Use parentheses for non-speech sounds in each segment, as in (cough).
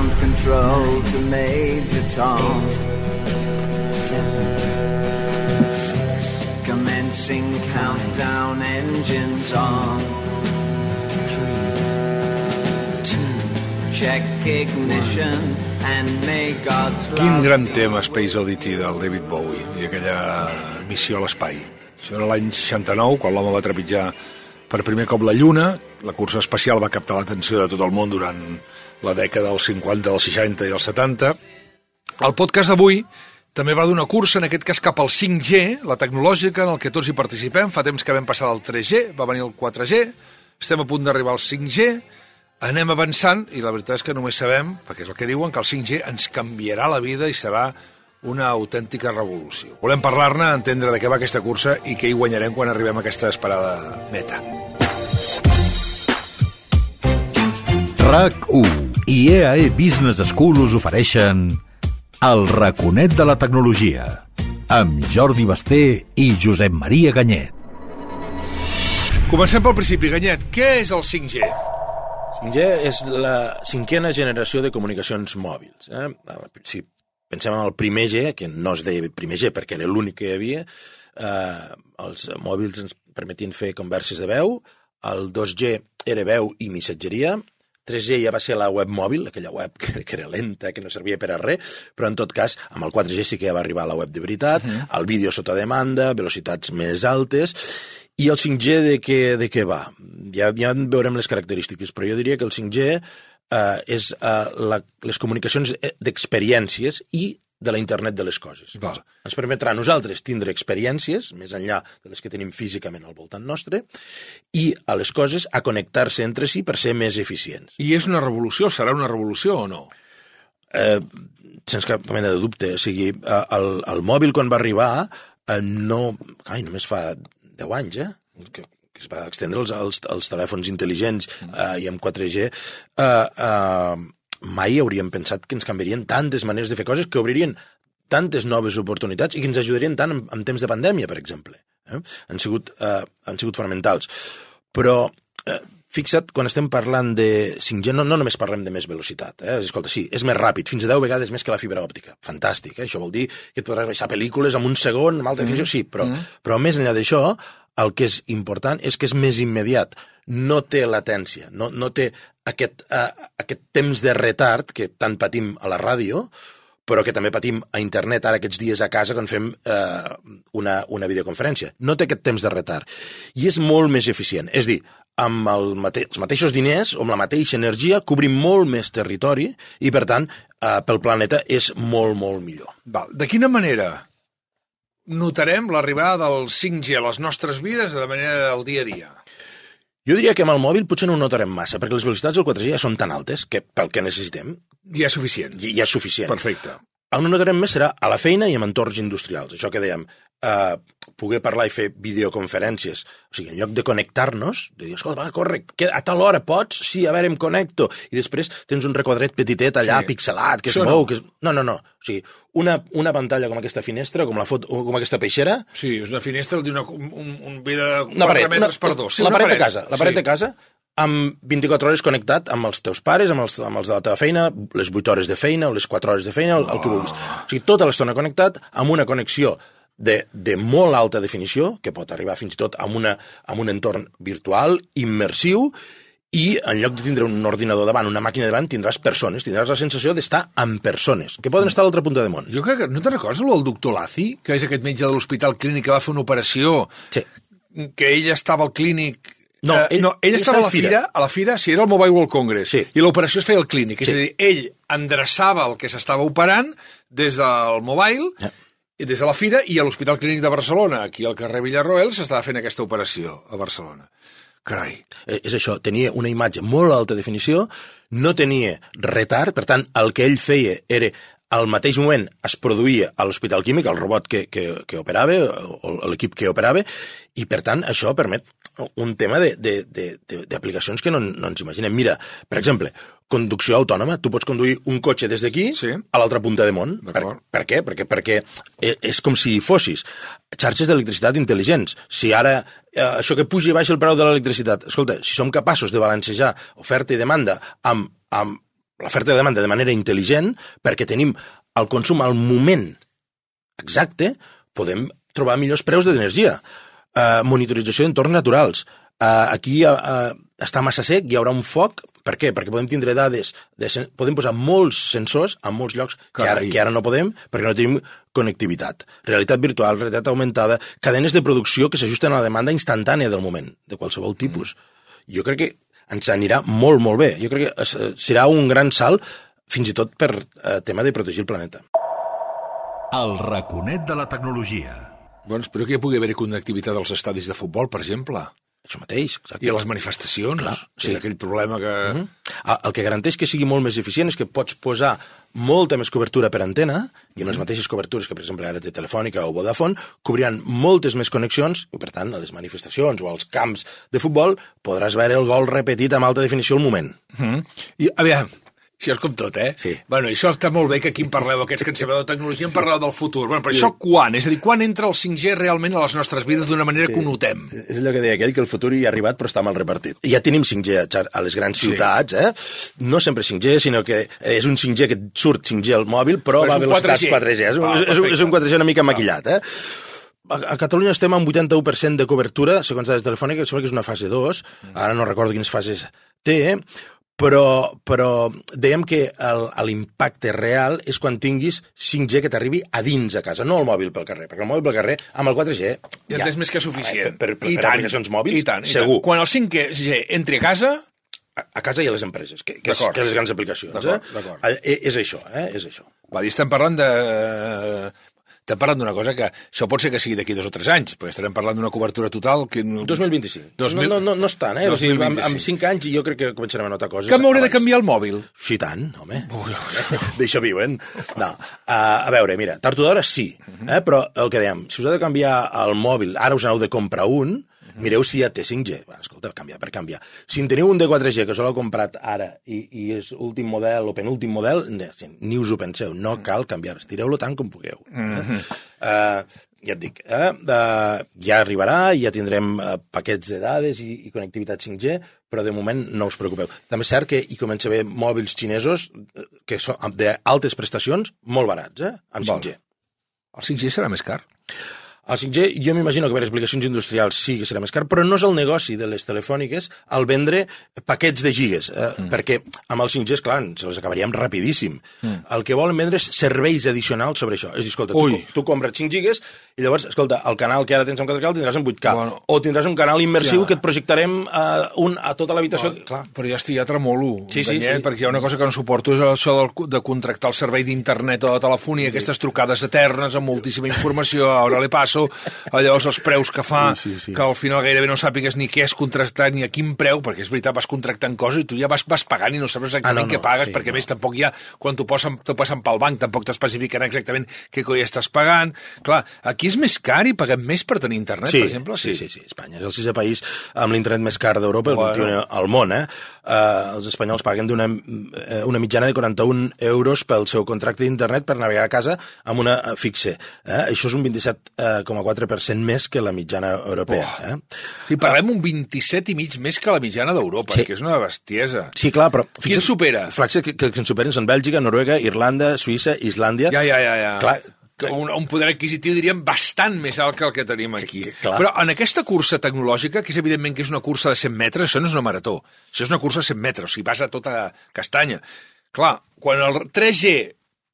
ground control to Major Tom. Seven, six, commencing countdown, engines on. Three, two, check ignition, and may God's Quin gran tema Space Oddity del David Bowie i aquella missió a l'espai. Això era l'any 69, quan l'home va trepitjar per primer cop la Lluna. La cursa espacial va captar l'atenció de tot el món durant la dècada dels 50, dels 60 i els 70. El podcast d'avui també va d'una cursa, en aquest cas cap al 5G, la tecnològica en el que tots hi participem. Fa temps que vam passar del 3G, va venir el 4G, estem a punt d'arribar al 5G, anem avançant i la veritat és que només sabem, perquè és el que diuen, que el 5G ens canviarà la vida i serà una autèntica revolució. Volem parlar-ne, entendre de què va aquesta cursa i què hi guanyarem quan arribem a aquesta esperada meta. RAC1 i EAE Business School us ofereixen El raconet de la tecnologia amb Jordi Basté i Josep Maria Ganyet. Comencem pel principi, Ganyet. Què és el 5G? 5G és la cinquena generació de comunicacions mòbils. Eh? Si pensem en el primer G, que no es deia primer G perquè era l'únic que hi havia, eh, els mòbils ens permetien fer converses de veu, el 2G era veu i missatgeria, 3G ja va ser la web mòbil, aquella web que, que era lenta, que no servia per a res, però en tot cas, amb el 4G sí que ja va arribar a la web de veritat, uh -huh. el vídeo sota demanda, velocitats més altes, i el 5G de què, de què va? Ja, ja en veurem les característiques, però jo diria que el 5G eh, és eh, la, les comunicacions d'experiències i de la internet de les coses. Val. Ens permetrà a nosaltres tindre experiències, més enllà de les que tenim físicament al voltant nostre, i a les coses a connectar-se entre si per ser més eficients. I és una revolució? Serà una revolució o no? Eh, sense cap mena de dubte. O sigui, eh, el, el mòbil quan va arribar eh, no... Ai, només fa 10 anys, eh? Que, es va extendre els, els, els telèfons intel·ligents eh, i amb 4G, eh, eh, mai hauríem pensat que ens canviarien tantes maneres de fer coses, que obririen tantes noves oportunitats i que ens ajudarien tant en, en temps de pandèmia, per exemple. Eh? Han, sigut, eh, han sigut fonamentals. Però eh, fixa't, quan estem parlant de 5G, no, no només parlem de més velocitat. Eh? Escolta, sí, és més ràpid, fins a 10 vegades més que la fibra òptica. Fantàstic, eh? això vol dir que et podràs baixar pel·lícules en un segon, amb alta definició, sí, però, però més enllà d'això, el que és important és que és més immediat. No té latència, no, no té aquest, uh, aquest temps de retard que tant patim a la ràdio, però que també patim a internet ara aquests dies a casa quan fem eh, una, una videoconferència. No té aquest temps de retard. I és molt més eficient. És dir, amb el mate els mateixos diners o amb la mateixa energia cobrim molt més territori i, per tant, eh, pel planeta és molt, molt millor. Val. De quina manera notarem l'arribada del 5G a les nostres vides de manera del dia a dia? Jo diria que amb el mòbil potser no ho notarem massa, perquè les velocitats del 4G ja són tan altes que pel que necessitem Ja és suficient. ja, ja és suficient. Perfecte. On ho notarem més serà a la feina i en entorns industrials. Això que dèiem, eh, poder parlar i fer videoconferències. O sigui, en lloc de connectar-nos, de dir, escolta, va, corre, que a tal hora pots? Sí, a veure, em connecto. I després tens un requadret petitet allà, Sí. pixelat, que es Això mou. no. Que es... No, no, no. O sigui, una, una pantalla com aquesta finestra, com, la foto, com aquesta peixera, Sí, és una finestra d'una un, un, un vi de 4 una paret, metres una, per dos. Sí, la una paret, de casa, la paret sí. de casa, amb 24 hores connectat amb els teus pares, amb els, amb els de la teva feina, les 8 hores de feina o les 4 hores de feina, el, el que vulguis. O sigui, tota l'estona connectat amb una connexió de, de molt alta definició, que pot arribar fins i tot a, una, a un entorn virtual, immersiu, i en lloc de tindre un ordinador davant, una màquina davant, tindràs persones, tindràs la sensació d'estar amb persones, que poden estar a l'altra punta del món. Jo crec que... No te'n recordes el del doctor Lazi, que és aquest metge de l'Hospital Clínic que va fer una operació, Sí. que ell estava al clínic... No, eh, ell- no, ell ell estava a la fira, fira. a la fira, sí, era el Mobile World Congress, Sí. i l'operació es feia al clínic, és Sí. a dir, ell endreçava el que s'estava operant des del mobile, Ja. des de la fira, i a l'Hospital Clínic de Barcelona, aquí al carrer Villarroel, s'estava fent aquesta operació a Barcelona. Carai. Eh, és això, tenia una imatge molt alta definició, no tenia retard, per tant, el que ell feia era al mateix moment es produïa a l'Hospital Químic, el robot que, que, que operava, l'equip que operava, i per tant això permet un tema de- de- de- de- d'aplicacions que no, no ens imaginem. Mira, per exemple, conducció autònoma. Tu pots conduir un cotxe des d'aquí Sí. a l'altra punta de món. Per, per què? Perquè, perquè e- és com si fossis. Xarxes d'electricitat intel·ligents. Si ara eh, això que puja i baixa el preu de l'electricitat, escolta, si som capaços de balancejar oferta i demanda amb, amb l'oferta i demanda de manera intel·ligent, perquè tenim el consum al moment exacte, podem trobar millors preus d'energia. Uh, monitorització d'entorns naturals. Uh, aquí uh, uh, està massa sec, hi haurà un foc. Per què? Perquè podem tindre dades, de, sen- podem posar molts sensors a molts llocs que ara, que ara no podem perquè no tenim connectivitat. Realitat virtual, realitat augmentada, cadenes de producció que s'ajusten a la demanda instantània del moment, de qualsevol tipus. Jo crec que ens anirà molt, molt bé. Jo crec que es- serà un gran salt fins i tot per eh, tema de protegir el planeta. El raconet de la tecnologia. Doncs espero que hi pugui haver connectivitat als estadis de futbol, per exemple. Això mateix, exacte. I a les manifestacions. Clar, sí. aquell problema que... Mm -hmm. El que garanteix que sigui molt més eficient és que pots posar molta més cobertura per antena i amb les mateixes cobertures que, per exemple, ara té Telefònica o Vodafone, cobriran moltes més connexions i, per tant, a les manifestacions o als camps de futbol podràs veure el gol repetit amb alta definició al moment. Mm -hmm. I, aviam, això és com tot, eh? Sí. Bueno, això està molt bé que aquí en parleu, aquests que en sabeu de tecnologia, en parleu del futur. Bueno, però això quan? És a dir, quan entra el 5G realment a les nostres vides d'una manera sí. que ho notem? És allò que deia aquell, que el futur hi ha arribat però està mal repartit. Ja tenim 5G a les grans Sí. ciutats, eh? No sempre 5G, sinó que és un 5G que surt 5G al mòbil, però, Però va a velocitats 4G. 4G. És, un, Ah, és, un, és un 4G una mica maquillat, eh? A, a Catalunya estem amb 81% de cobertura, segons dades telefòniques, sembla que és una fase 2, ara no recordo quines fases té, però, però dèiem que l'impacte real és quan tinguis 5G que t'arribi a dins a casa, no el mòbil pel carrer, perquè el mòbil pel carrer, amb el 4G... Ja, és més que suficient. Per, per, per, I per tant. aplicacions mòbils, I tant, i segur. Tant. Quan el 5G entri a casa, A, casa i a les empreses, que, que, és, que les grans aplicacions. Eh? Eh, És això, eh? És això. va estem parlant de... Estem parlant d'una cosa que això pot ser que sigui d'aquí dos o tres anys, perquè estarem parlant d'una cobertura total que... 2025. 2000 No, no, no, no és tant, eh? O sigui, amb, 2025. amb 5 anys jo crec que començarem a notar coses. Que m'hauré de canviar el mòbil. Sí, tant, home. (laughs) D'això viuen. No, uh, a veure, mira, tard o d'hora sí, eh? però el que dèiem, si us heu de canviar el mòbil, ara us n'heu de comprar un, mireu si ja té 5G. Va, escolta, canviar per canviar. Si en teniu un de 4G que us l'heu comprat ara i, i és últim model o penúltim model, ni us ho penseu, no cal canviar. Estireu-lo tant com pugueu. Eh? Uh, ja et dic, eh? uh, ja arribarà, ja tindrem uh, paquets de dades i, i connectivitat 5G, però de moment no us preocupeu. També és cert que hi comença a haver mòbils xinesos eh, que són d'altes prestacions, molt barats, eh? amb Val. 5G. El 5G serà més car. El 5G, jo m'imagino que per explicacions industrials sí que serà més car, però no és el negoci de les telefòniques el vendre paquets de gigas, eh, mm. perquè amb el 5G, esclar, ens els acabaríem rapidíssim. Mm. El que volen vendre és serveis addicionals sobre això. És a dir, escolta, tu, Ui. tu compres 5 gigas i llavors, escolta, el canal que ara tens en 4K el tindràs en 8K, Bueno. o tindràs un canal immersiu Ja. que et projectarem uh, un, a tota l'habitació. Clar. Però ja estic, ja tremolo, Sí, sí, Daniel, sí. perquè hi ha una cosa que no suporto, és això del, de contractar el servei d'internet o de telefonia, aquestes trucades eternes amb moltíssima (laughs) informació, ara le passo, llavors els preus que fa, Sí, sí, sí. que al final gairebé no sàpigues ni què és contractat ni a quin preu, perquè és veritat, vas contractant coses i tu ja vas, vas pagant i no saps exactament Ah, no, què no, pagues, sí, perquè no. més tampoc ha, quan t'ho t'ho passen pel banc, tampoc t'especifiquen exactament què coi estàs pagant. Clar, aquí és més car i paguem més per tenir internet, Sí, per exemple? sí, sí, sí. Espanya és el sisè país amb l'internet més car d'Europa, el Bueno. 21 al món, eh? Uh, els espanyols paguen d'una eh, una mitjana de 41 euros pel seu contracte d'internet per navegar a casa amb una eh, fixe. Eh? Això és un 27,4% més que la mitjana europea. Eh? Sí, parlem un 27 i mig més que la mitjana d'Europa, Sí. que és una bestiesa. Sí, clar, però... Qui ens supera? Flacs que, que, que ens superen són Bèlgica, Noruega, Irlanda, Suïssa, Islàndia... Ja, ja, ja. ja. Clar, un, un poder adquisitiu, diríem, bastant més alt que el que tenim aquí. Que- clar. Però en aquesta cursa tecnològica, que és evidentment que és una cursa de 100 metres, això no és una marató, això és una cursa de 100 metres, o sigui, vas a tota castanya. Clar, quan el 3G,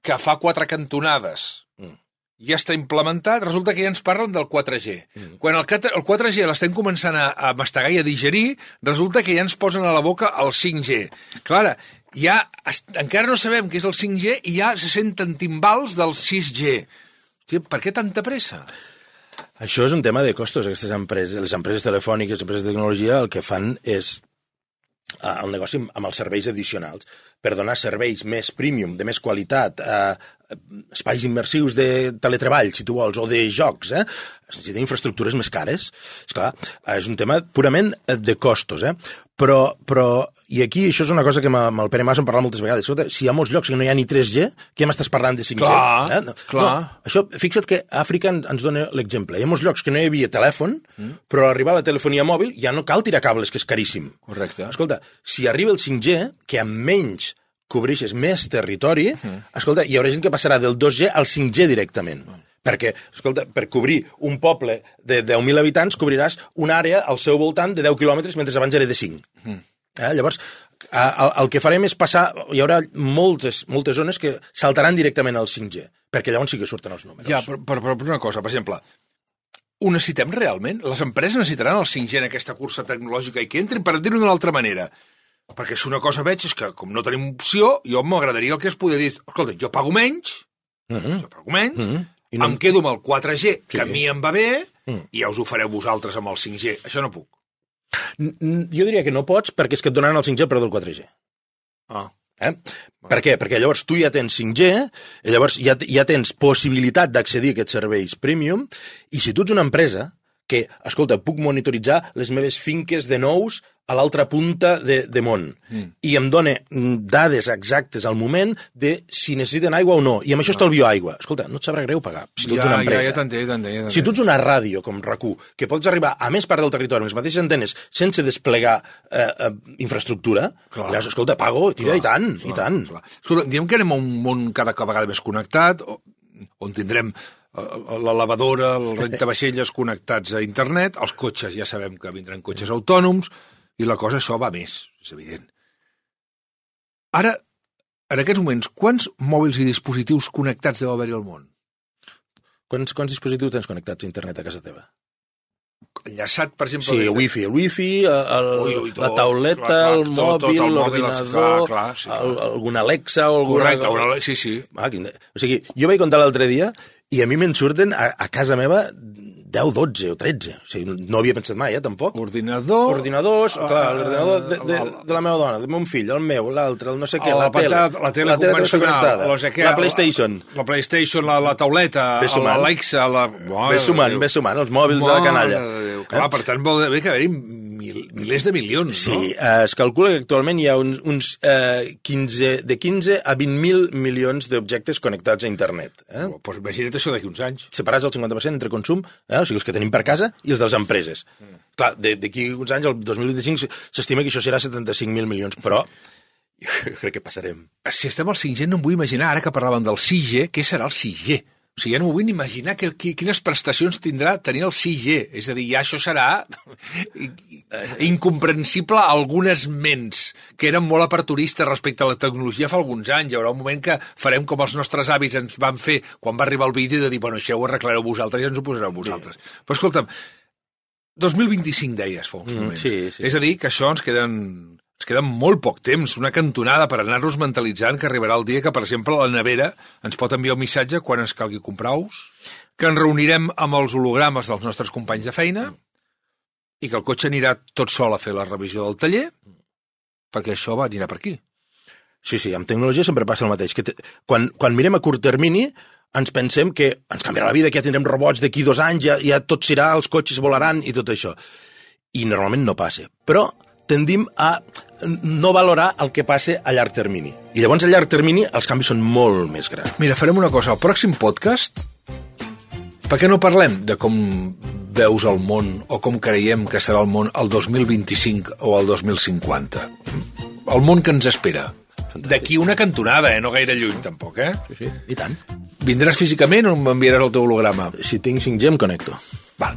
que fa quatre cantonades, ja està implementat, resulta que ja ens parlen del 4G. Quan el, el 4G l'estem començant a, a mastegar i a digerir, resulta que ja ens posen a la boca el 5G. Clar, ja encara no sabem què és el 5G i ja se senten timbals del 6G. Hòstia, per què tanta pressa? Això és un tema de costos. Aquestes empreses, les empreses telefòniques, les empreses de tecnologia, el que fan és eh, el negoci amb els serveis addicionals per donar serveis més premium, de més qualitat, eh, espais immersius de teletreball, si tu vols, o de jocs, eh? Es necessiten infraestructures més cares. És clar, és un tema purament eh, de costos, eh? Però, però, i aquí això és una cosa que amb el Pere Mas hem parlat moltes vegades. Escolta, si hi ha molts llocs que no hi ha ni 3G, què m'estàs parlant de 5G? Clar, eh? no, clar. No, això, fixa't que Àfrica en- ens dona l'exemple. Hi ha molts llocs que no hi havia telèfon, mm. però al arribar la telefonia mòbil ja no cal tirar cables, que és caríssim. Correcte. Escolta, si arriba el 5G, que amb menys cobreixes més territori, mm. escolta, hi haurà gent que passarà del 2G al 5G directament. Mm. Perquè, escolta, per cobrir un poble de 10.000 habitants, cobriràs una àrea al seu voltant de 10 quilòmetres, mentre abans era de 5. Mm. Eh? Llavors, el, el que farem és passar... Hi haurà moltes, moltes zones que saltaran directament al 5G, perquè llavors sí que surten els números. Ja, però, però, però una cosa, per exemple, ho necessitem realment? Les empreses necessitaran el 5G en aquesta cursa tecnològica i que entrin, per dir-ho d'una altra manera. Perquè si una cosa veig és que, com no tenim opció, jo m'agradaria el que es podia dir, escolta, jo pago menys, uh -huh. jo pago menys, uh -huh. I no... em quedo amb el 4G, sí. que a mi em va bé, -huh. i ja us ho fareu vosaltres amb el 5G. Això no puc. Jo diria que no pots perquè és que et donaran el 5G però del 4G. Ah. Eh? Per què? Perquè llavors tu ja tens 5G, i llavors ja, ja tens possibilitat d'accedir a aquests serveis premium, i si tu ets una empresa que, escolta, puc monitoritzar les meves finques de nous a l'altra punta de, de món mm. i em dona dades exactes al moment de si necessiten aigua o no, i amb això estalvio aigua. Escolta, no et sabrà greu pagar, si tu ets una empresa. Ja, ja t'entenc, t'entenc. Ja si tu ets una ràdio com rac que pots arribar a més part del territori amb les mateixes antenes sense desplegar eh, eh, infraestructura, clar. llavors, escolta, pago, tira, clar, i tant, clar, i tant. Clar. Escolta, diem que anem a un món cada vegada més connectat, on tindrem la lavadora, el rentavaixelles connectats a internet, els cotxes ja sabem que vindran cotxes autònoms, i la cosa això va més, és evident. Ara, en aquests moments, quants mòbils i dispositius connectats deu haver-hi al món? Quants, quants dispositius tens connectats a internet a casa teva? Enllaçat, per exemple... Sí, el wifi, el wifi, el, ui, ui, tot, la tauleta, clar, clar, el mòbil, l'ordinador, sí, alguna Alexa o alguna... Correcte, una, sí, sí. Ah, o sigui, jo vaig contar l'altre dia i a mi me'n surten a, a casa meva 10, 12 o 13. O sigui, no havia pensat mai, eh, tampoc. Ordinador... Ordinadors, uh, clar, l'ordinador de, de, de, la meva dona, del meu fill, el meu, l'altre, el no sé què, la, la tele. La tele, la tele convencional, la, la PlayStation. La, la PlayStation, la, la tauleta, l'Alexa, la... Ve sumant, ve sumant, els mòbils de la canalla. Déu, clar, eh? per tant, vol dir que haver-hi mil, milers de milions, sí, no? Sí, eh, es calcula que actualment hi ha uns, uns eh, 15, de 15 a 20.000 milions d'objectes connectats a internet. Eh? Oh, pues imagina't això d'aquí uns anys. Separats al 50% entre consum, eh? o sigui, els que tenim per casa i els de les empreses. Mm. Clar, d'aquí uns anys, el 2025, s'estima que això serà 75.000 milions, però jo crec que passarem. Si estem al 5G, no em vull imaginar, ara que parlàvem del 6G, què serà el 6G? O sigui, ja no m'ho vull imaginar que, que, quines prestacions tindrà tenir el 6G. És a dir, ja això serà (laughs) incomprensible a algunes ments que eren molt aperturistes respecte a la tecnologia fa alguns anys. Hi haurà un moment que farem com els nostres avis ens van fer quan va arribar el vídeo de dir, bueno, això ho arreglareu vosaltres i ens ho posareu vosaltres. Sí. Però escolta'm, 2025 deies fa uns mm, moments. Sí, sí. És a dir, que això ens queden ens queda molt poc temps, una cantonada per anar-nos mentalitzant que arribarà el dia que, per exemple, la nevera ens pot enviar un missatge quan ens calgui comprar ous, que ens reunirem amb els hologrames dels nostres companys de feina i que el cotxe anirà tot sol a fer la revisió del taller, perquè això va anirà per aquí. Sí, sí, amb tecnologia sempre passa el mateix. Que te... quan, quan mirem a curt termini, ens pensem que ens canviarà la vida, que ja tindrem robots d'aquí dos anys, ja, ja tot serà, els cotxes volaran i tot això. I normalment no passa. Però tendim a no valorar el que passa a llarg termini. I llavors a llarg termini els canvis són molt més grans. Mira, farem una cosa. Al pròxim podcast, per què no parlem de com veus el món o com creiem que serà el món el 2025 o el 2050? El món que ens espera. D'aquí una cantonada, eh? No gaire lluny, tampoc, eh? Sí, sí, i tant. Vindràs físicament o m'enviaràs el teu holograma? Si tinc 5G em connecto. Val.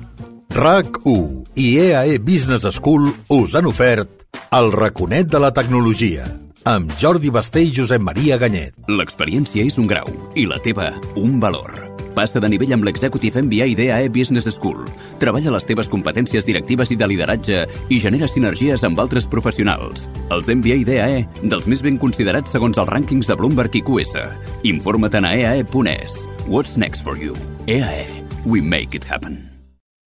RAC1 i EAE Business School us han ofert el raconet de la tecnologia, amb Jordi Basté i Josep Maria Ganyet. L'experiència és un grau i la teva un valor. Passa de nivell amb l'Executive MBA DAE Business School. Treballa les teves competències directives i de lideratge i genera sinergies amb altres professionals. Els MBA DAE, dels més ben considerats segons els rànquings de Bloomberg i QS. Informa't a eae.es. What's next for you? EAE. We make it happen.